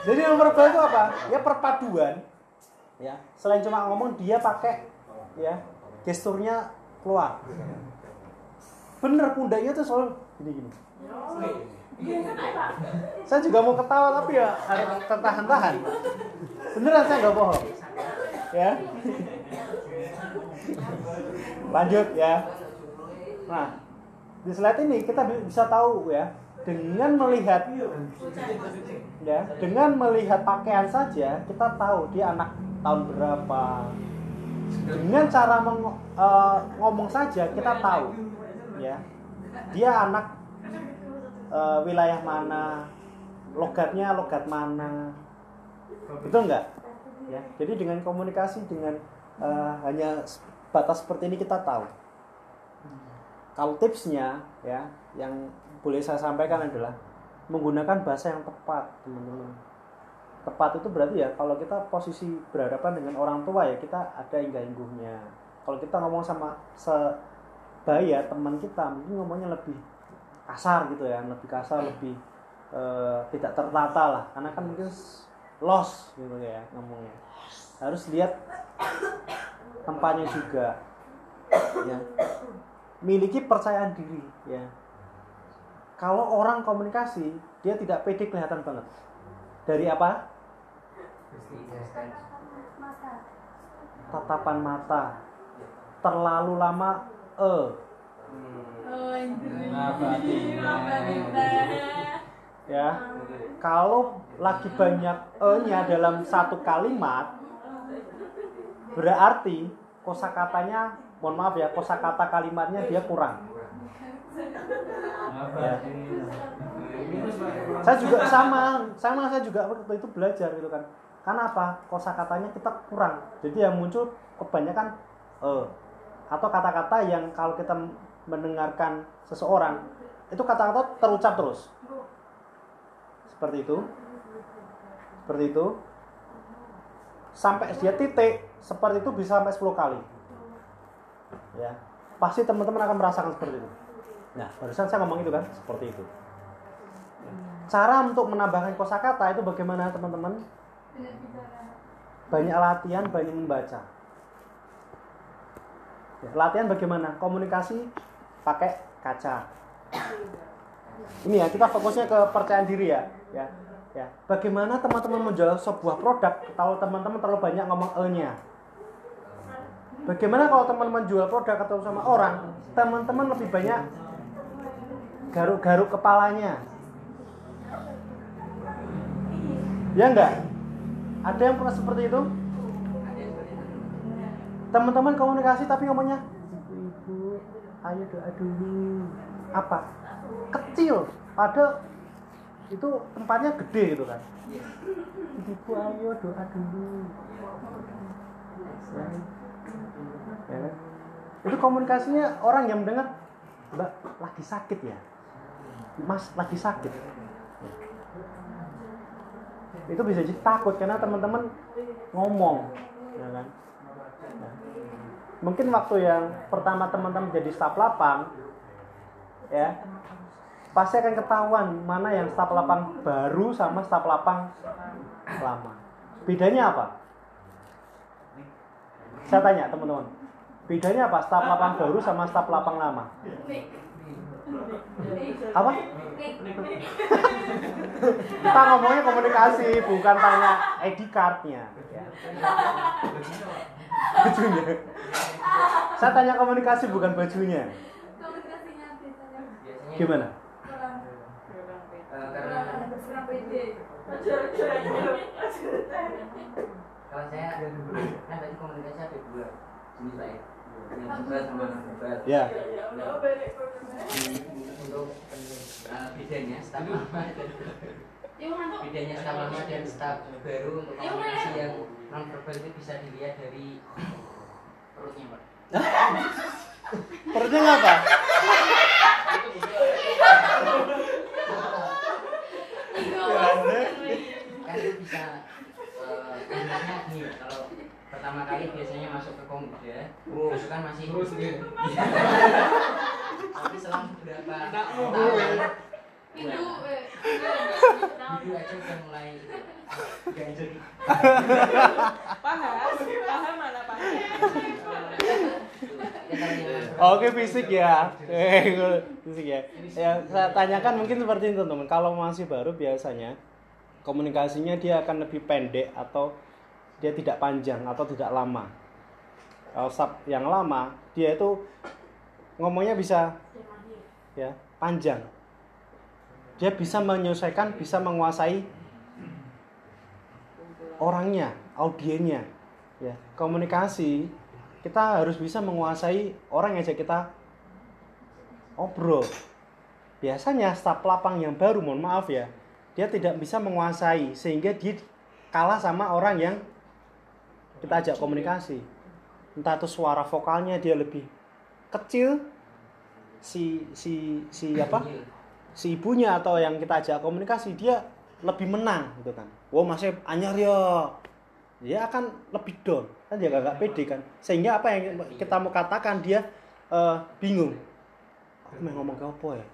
Jadi non verbal itu apa? Ya perpaduan. Ya, selain cuma ngomong dia pakai ya gesturnya keluar. Bener pundaknya tuh selalu gini-gini. Saya juga mau ketawa tapi ya harus tertahan-tahan. Beneran saya nggak bohong. Ya. Lanjut ya. Nah, di slide ini kita bi- bisa tahu ya dengan melihat ya dengan melihat pakaian saja kita tahu dia anak tahun berapa. Dengan cara meng- eh, ngomong saja kita tahu ya dia anak eh, wilayah mana logatnya logat mana. Betul nggak? Ya jadi dengan komunikasi dengan eh, hanya batas seperti ini kita tahu kalau tipsnya ya yang boleh saya sampaikan adalah menggunakan bahasa yang tepat teman-teman. Tepat itu berarti ya kalau kita posisi berhadapan dengan orang tua ya kita ada inggah-ingguhnya. Kalau kita ngomong sama sebaya teman kita mungkin ngomongnya lebih kasar gitu ya lebih kasar lebih eh, tidak tertata lah. Karena kan mungkin s- lost gitu ya ngomongnya. Harus lihat tempatnya juga ya miliki percayaan diri. Ya. Kalau orang komunikasi dia tidak pede kelihatan banget. Dari apa? Tatapan mata. Terlalu lama eh Oh, ya. Kalau lagi banyak e-nya dalam satu kalimat berarti kosakatanya mohon maaf ya kosakata kalimatnya dia kurang. Ya. saya juga sama sama saya juga waktu itu belajar gitu kan. Karena apa? Kosakatanya kita kurang. Jadi yang muncul kebanyakan eh atau kata-kata yang kalau kita mendengarkan seseorang itu kata-kata terucap terus. Seperti itu. Seperti itu. Sampai dia titik seperti itu bisa sampai 10 kali ya. Pasti teman-teman akan merasakan seperti itu. Nah barusan saya ngomong itu kan seperti itu. Cara untuk menambahkan kosakata itu bagaimana teman-teman? Banyak latihan banyak membaca. Ya, latihan bagaimana? Komunikasi pakai kaca. Ini ya kita fokusnya ke percayaan diri ya. Ya ya. Bagaimana teman-teman menjual sebuah produk kalau teman-teman terlalu banyak ngomong e-nya bagaimana kalau teman-teman jual produk atau sama orang teman-teman lebih banyak garuk-garuk kepalanya? Ya enggak? Ada yang pernah seperti itu? Teman-teman komunikasi tapi ngomongnya ibu-ibu ayo doa dulu. Apa? Kecil. Padahal itu tempatnya gede gitu kan? Ibu ayo doa dulu. Ya. Ya kan? itu komunikasinya orang yang mendengar mbak lagi sakit ya? Mas lagi sakit. Itu bisa jadi takut karena teman-teman ngomong ya kan? Nah, mungkin waktu yang pertama teman-teman jadi staf lapang ya pasti akan ketahuan mana yang staf lapang baru sama staf lapang lama. Bedanya apa? Saya tanya teman-teman bedanya apa? Staf lapang baru sama staf lapang lama? Apa? Kita ngomongnya komunikasi bukan tanya ID cardnya. Ya. bajunya. Saya tanya komunikasi bukan bajunya. Komunikasinya biasanya Biasanya gimana eh, kalau saya kan tadi komunikasi ada dua jenis pak ya ya. Bedanya staf lama. Dan bedanya staf lama dan staf baru untuk komunikasi yang non verbal itu bisa dilihat dari perutnya pak. Perutnya ngapa kan itu bisa eh, Pak, kalau pertama kali biasanya masuk ke komuda terus. kan masih terus tapi selang beberapa tahun Hindu, eh. Dulu aja udah mulai jadi Paham? Paham mana paham? Oke fisik ya, eh fisik ya. Ya saya tanyakan mungkin seperti itu teman. Kalau masih baru biasanya komunikasinya dia akan lebih pendek atau dia tidak panjang atau tidak lama. Kalau sub yang lama dia itu ngomongnya bisa ya panjang. Dia bisa menyelesaikan, bisa menguasai orangnya, audiennya. Ya, komunikasi kita harus bisa menguasai orang yang kita obrol. Biasanya staf lapang yang baru, mohon maaf ya, dia tidak bisa menguasai sehingga dia kalah sama orang yang kita ajak komunikasi. Entah itu suara vokalnya dia lebih kecil, si si si apa? Si ibunya atau yang kita ajak komunikasi dia lebih menang gitu kan. Wah masih anyar ya. Dia akan lebih down kan dia gak pede kan. Sehingga apa yang kita mau katakan dia eh, bingung. Aku mau ngomong ke apa ya?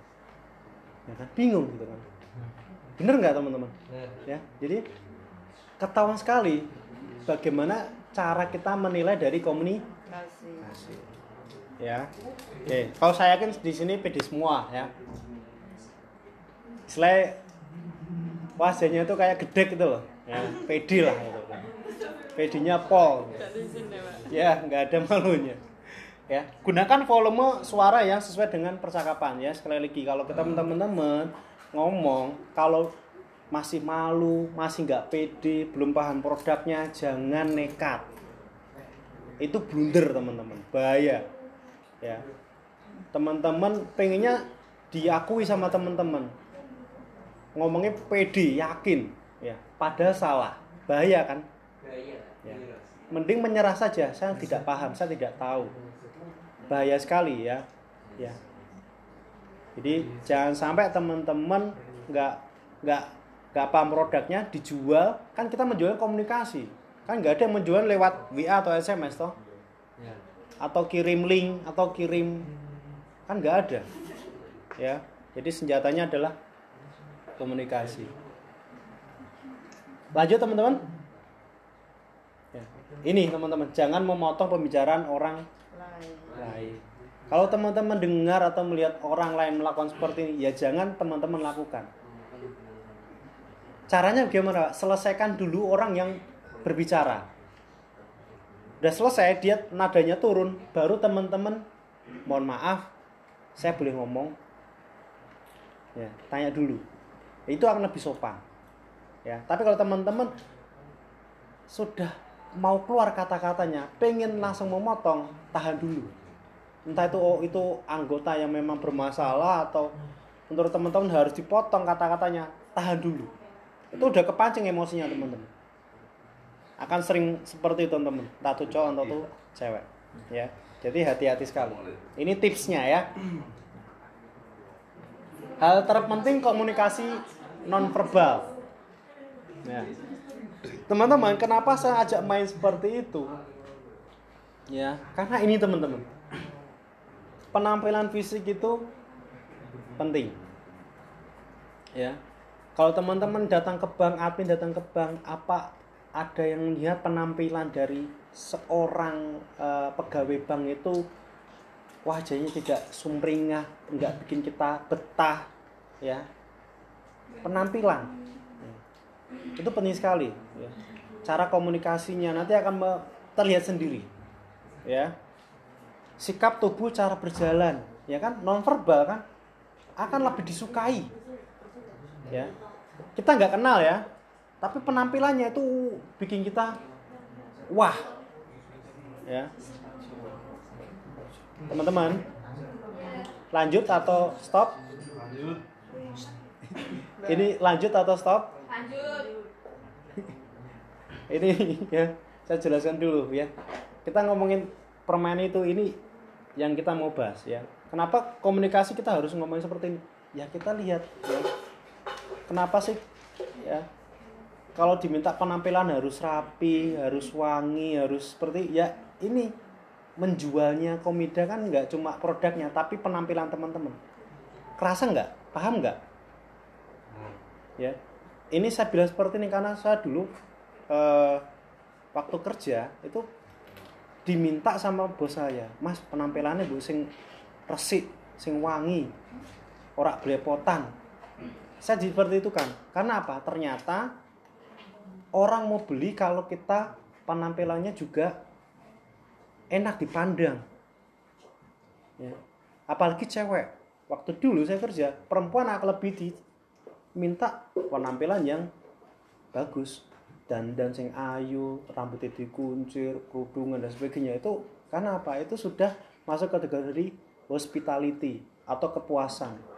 Ya kan bingung gitu kan. Bener nggak teman-teman? Ya, jadi ketahuan sekali bagaimana cara kita menilai dari komunikasi. Ya, oke. Kalau saya yakin di sini pede semua ya. Selain wajahnya itu kayak gede gitu loh, ya pede lah gitu. Pedenya pol, ya nggak ada malunya. Ya, gunakan volume suara yang sesuai dengan percakapan ya. Sekali lagi kalau kita teman-teman ngomong kalau masih malu, masih nggak pede, belum paham produknya, jangan nekat. Itu blunder teman-teman, bahaya. Ya, teman-teman pengennya diakui sama teman-teman. Ngomongnya pede, yakin, ya. Padahal salah, bahaya kan? Ya. Mending menyerah saja, saya tidak paham, saya tidak tahu. Bahaya sekali ya. Ya. Jadi jangan sampai teman-teman nggak nggak nggak paham produknya dijual kan kita menjual komunikasi. Kan nggak ada yang menjual lewat WA atau SMS toh. Ya. atau kirim link atau kirim kan nggak ada. Ya jadi senjatanya adalah komunikasi. Lanjut teman-teman. Ya. ini teman-teman. Jangan memotong pembicaraan orang lain. Kalau teman-teman dengar atau melihat orang lain melakukan seperti ini ya jangan teman-teman lakukan caranya bagaimana? Selesaikan dulu orang yang berbicara. Udah selesai dia nadanya turun baru teman-teman mohon maaf saya boleh ngomong. Ya tanya dulu. Itu akan lebih sopan. Ya tapi kalau teman-teman sudah mau keluar kata-katanya pengen langsung memotong tahan dulu. Entah itu oh, itu anggota yang memang bermasalah atau menurut teman-teman harus dipotong kata-katanya tahan dulu itu udah kepancing emosinya teman-teman. Akan sering seperti itu teman-teman. Entah itu cowok atau tuh cewek ya. Jadi hati-hati sekali. Ini tipsnya ya. Hal terpenting komunikasi nonverbal. Ya. Teman-teman kenapa saya ajak main seperti itu? Ya karena ini teman-teman. Penampilan fisik itu penting. Ya kalau teman-teman datang ke bank admin datang ke bank apa ada yang melihat penampilan dari seorang eh, pegawai bank itu wajahnya tidak sumringah nggak bikin kita betah ya? Penampilan. Itu penting sekali ya. cara komunikasinya nanti akan terlihat sendiri ya. Sikap tubuh cara berjalan ya kan? Nonverbal kan? Akan lebih disukai ya kita nggak kenal ya tapi penampilannya itu bikin kita wah. Ya. Teman-teman lanjut atau stop? Ini lanjut atau stop? Lanjut. ini ya saya jelaskan dulu ya. Kita ngomongin permainan itu ini yang kita mau bahas ya. Kenapa komunikasi kita harus ngomongin seperti ini? Ya kita lihat ya kenapa sih? Ya. Kalau diminta penampilan harus rapi harus wangi harus seperti ya ini menjualnya komida kan nggak cuma produknya tapi penampilan teman-teman. Kerasa nggak? Paham nggak? Ya. Ini saya bilang seperti ini karena saya dulu eh, waktu kerja itu diminta sama bos saya mas penampilannya bu sing resik sing wangi ora belepotan saya seperti itu kan. Karena apa? Ternyata orang mau beli kalau kita penampilannya juga enak dipandang. Ya. apalagi cewek. Waktu dulu saya kerja perempuan akan lebih diminta penampilan yang bagus. Dan dan sing ayu rambutnya dikuncir kerudungan dan sebagainya. Itu karena apa? Itu sudah masuk kategori hospitality atau kepuasan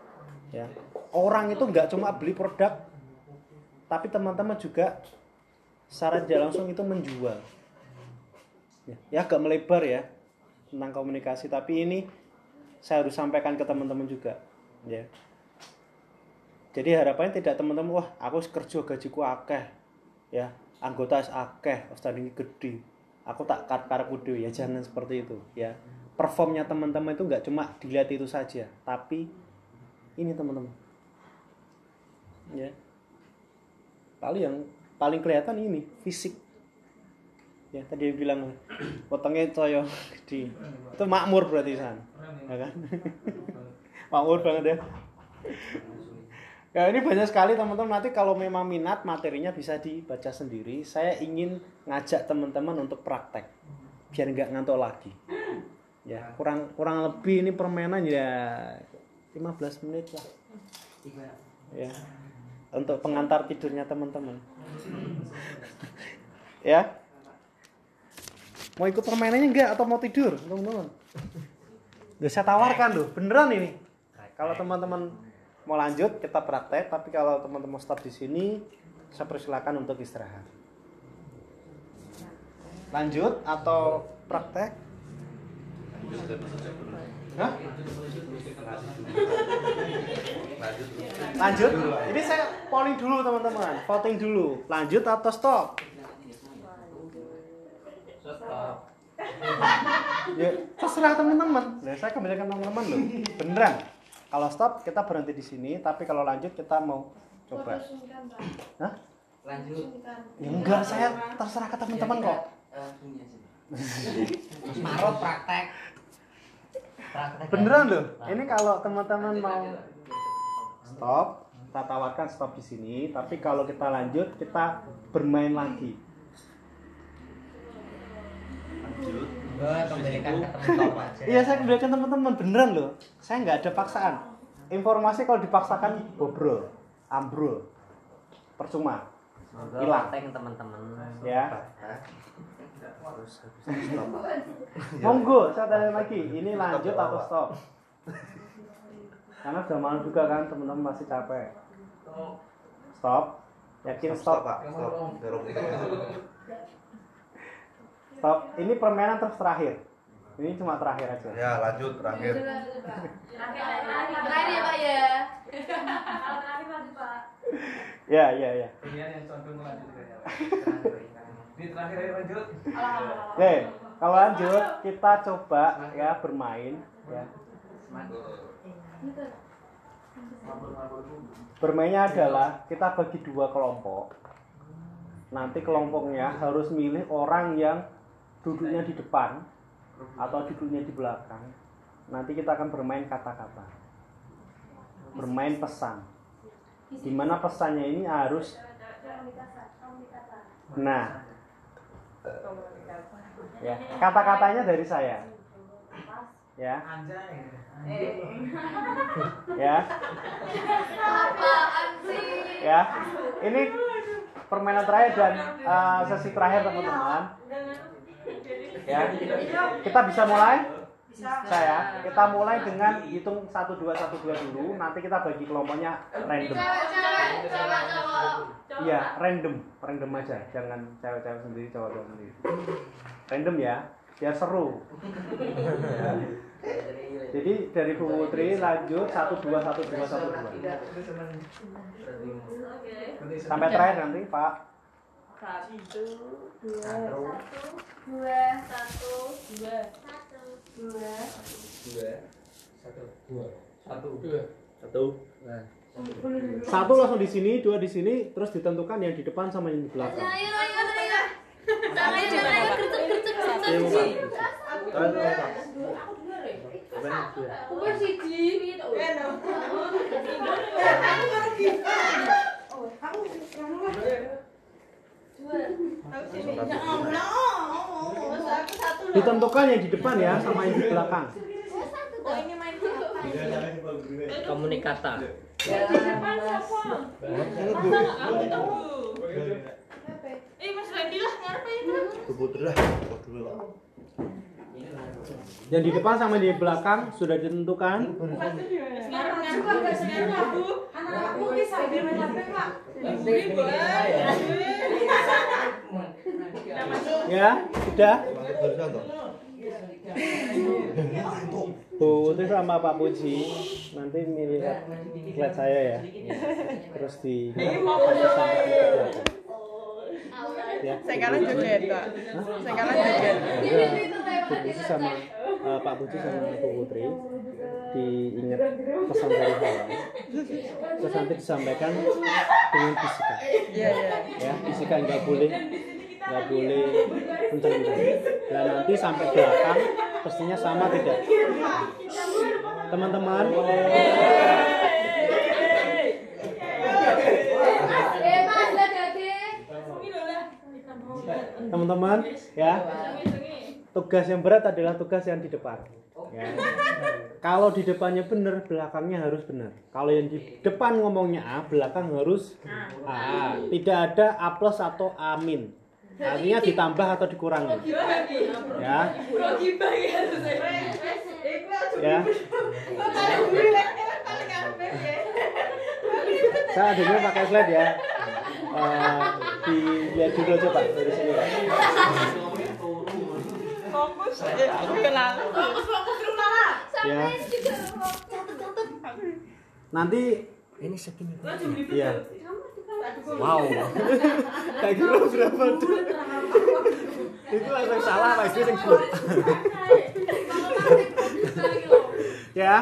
ya. Orang itu nggak cuma beli produk tapi teman-teman juga secara tidak langsung itu menjual. Ya, ya agak melebar ya tentang komunikasi tapi ini saya harus sampaikan ke teman-teman juga ya. Jadi harapannya tidak teman-teman wah aku kerja gajiku akeh ya anggota akeh standing gede aku tak karep dhewe ya jangan seperti itu ya. Performnya teman-teman itu nggak cuma dilihat itu saja tapi ini teman-teman. Ya. Paling yang paling kelihatan ini fisik. Ya tadi bilang potongnya coyo gede. Itu makmur berarti san. Ya kan? Makmur banget ya. Ya ini banyak sekali teman-teman. Nanti kalau memang minat materinya bisa dibaca sendiri. Saya ingin ngajak teman-teman untuk praktek biar nggak ngantuk lagi. Ya kurang kurang lebih ini permainan ya 15 menit lah. Ya. Untuk pengantar tidurnya teman-teman. Ya. Mau ikut permainannya enggak? Atau mau tidur? Teman-teman. Udah saya tawarkan loh. Beneran ini. Kalau teman-teman mau lanjut kita praktek. Tapi kalau teman-teman stop di sini saya persilakan untuk istirahat. Lanjut atau praktek Hah? Lanjut. Ini saya polling dulu teman-teman, voting dulu. Lanjut atau stop? Stop. Ya, terserah teman-teman. Nah, saya kembalikan teman-teman loh. Beneran. Kalau stop kita berhenti di sini, tapi kalau lanjut kita mau coba. Hah? Lanjut. Ya enggak, saya terserah ke teman-teman kok. Eh, gini aja. Mas Marot praktek. Praktek. Beneran loh. Ini kalau teman-teman mau stop, kita tawarkan stop di sini, tapi kalau kita lanjut kita bermain lagi. Lanjut. Oh. Iya, saya kembalikan teman-teman beneran loh. Saya nggak ada paksaan. Informasi kalau dipaksakan bobrol, ambrol, percuma. Hilang. teman-teman. Ya. Habis itu stop. Monggo, saya tanya lagi, ini lanjut atau stop? Karena udah malam juga kan, teman-teman masih capek. Stop. Yakin Stop, stop? Pak. Stop. Stop. Ini permainan terus terakhir. Ini cuma terakhir aja. Ya, lanjut terakhir. Terakhir ya Pak ya. Terakhir lanjut Pak. Ya, ya, ya. Ini yang contoh melanjutkan ya. Ini terakhir ayo lanjut. Oke, kalau lanjut kita coba ya bermain ya. Bermainnya adalah kita bagi dua kelompok. Nanti kelompoknya harus milih orang yang duduknya di depan atau duduknya di belakang. Nanti kita akan bermain kata-kata. Bermain pesan. Di mana pesannya ini harus Nah, ya kata-katanya dari saya. Ya, ya. Ya. Ini permainan terakhir dan uh, sesi terakhir teman-teman. Ya. Kita bisa mulai saya kita mulai dengan hitung 1 2 1 2 dulu. Nanti kita bagi kelompoknya random. Iya random. Random aja. Jangan cewek-cewek sendiri cowok-cowok sendiri. Random ya? Biar seru. Ya. jadi dari Bu Putri lanjut. 1 2 1 2 1 2 sampai terakhir nanti Pak. Satu, dua, Satu. Dua. satu, dua. Satu. Dua. Dua. Satu. Dua. Satu. Satu. Satu langsung di sini, dua di sini, terus ditentukan yang di depan sama yang di belakang. Ayo, ayo, ayo. Gercep, gercep, gercep. Siji. Aku sini. Ya Allah. Aku satu loh. Ditentukan yang di depan ya sama yang di belakang. Oh, ini main apa? Komunikata. Depan siapa? Aku tahu. Eh, Mas Randy lah ngarepe itu. Putri Yang di depan sama di belakang sudah ditentukan. Ya, sudah. Bu sama Pak Puji nanti milih lihat saya ya. Terus di. Ya. Saya kalah joget, Pak. Saya kalah joget. Bu Puji sama eh, Pak Puji sama Bu Putri diingat pesan dari saya. Terus nanti disampaikan dengan fisika. Iya, iya. ya fisika nggak boleh nggak boleh kencang-kencang dan nanti sampai belakang pastinya sama tidak teman-teman Mas, lah jadi. Teman-teman ya. Tugas yang berat adalah tugas yang di depan. Ya. kalau di depannya benar belakangnya harus benar. Kalau yang di depan ngomongnya A belakang harus A. Tidak ada A plus atau A min artinya ditambah atau dikurangi. Ya. Ya. Saya adanya pakai slide ya. Eh, dilihat dulu aja pak dari sini pak. Fokus eh aku kenal. Fokus fokus rumah lah ya. Juga catat catat nanti Ini segini. Iya. Wow. kayak kira berapa tuh? Itu langsung salah pak. Itu yang ya.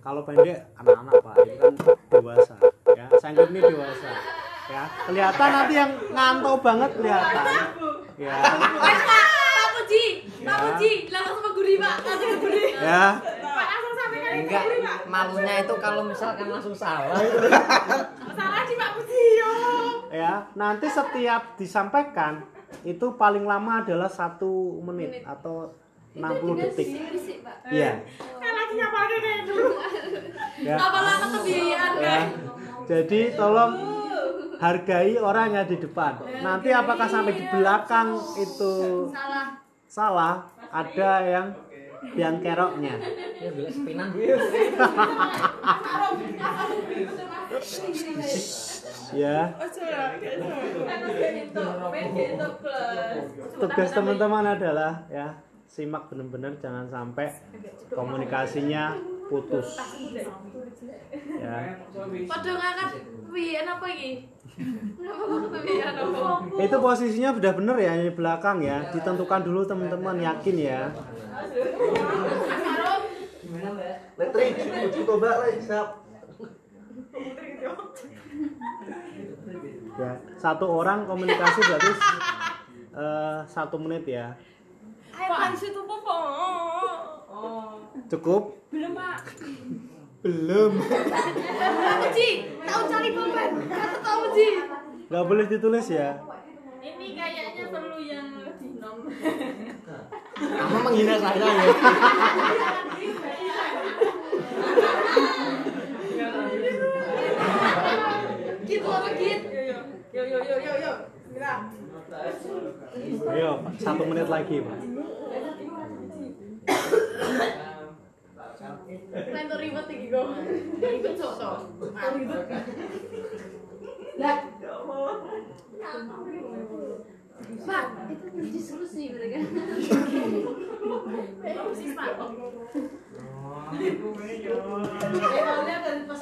Kalau pendek anak-anak pak. Itu kan dewasa. Ya sanggup ini dewasa ya kelihatan nanti yang ngantau banget kelihatan. Ya. Pak Puji Pak Puji langsung sama Guri pak. Langsung ke Guri. Ya. Enggak malunya itu kalau misalkan langsung salah. Salah sih Pak Puji yo ya nanti setiap disampaikan itu paling lama adalah satu menit atau 60 detik. iya. Kan lagi nyapa lagi kayak dulu. Ya. Apa lama kebiayaan ya. Jadi tolong hargai orang yang di depan. Nanti apakah sampai di belakang itu salah. salah? Ada yang yang keroknya. Ya sepinan. Ya. Plus. Tugas teman-teman adalah ya simak benar-benar jangan sampai komunikasinya putus ya Padha ngangkat pian apa iki? Kenapa kok pian apa? itu posisinya sudah benar ya di belakang ya ditentukan dulu teman-teman yakin ya Letri, uji coba lah, siap. ya satu orang komunikasi berarti eh, satu menit ya Pak. di situ apa oh cukup. Belum pak. Belum. Pak Puji, tahu cari pulpen. Kata Pak Puji. nggak boleh ditulis ya? Ini kayaknya perlu yang lebih nom kamu menghina saya ya? Gitu apa gitu? yo yo yo yo yo ayo satu menit lagi pak tuh ribet iki kok. Ribet to. Ribet. Lah. Pak, itu diskusi mereka. Diskusi, Pak. Eh, mau lihat dari pas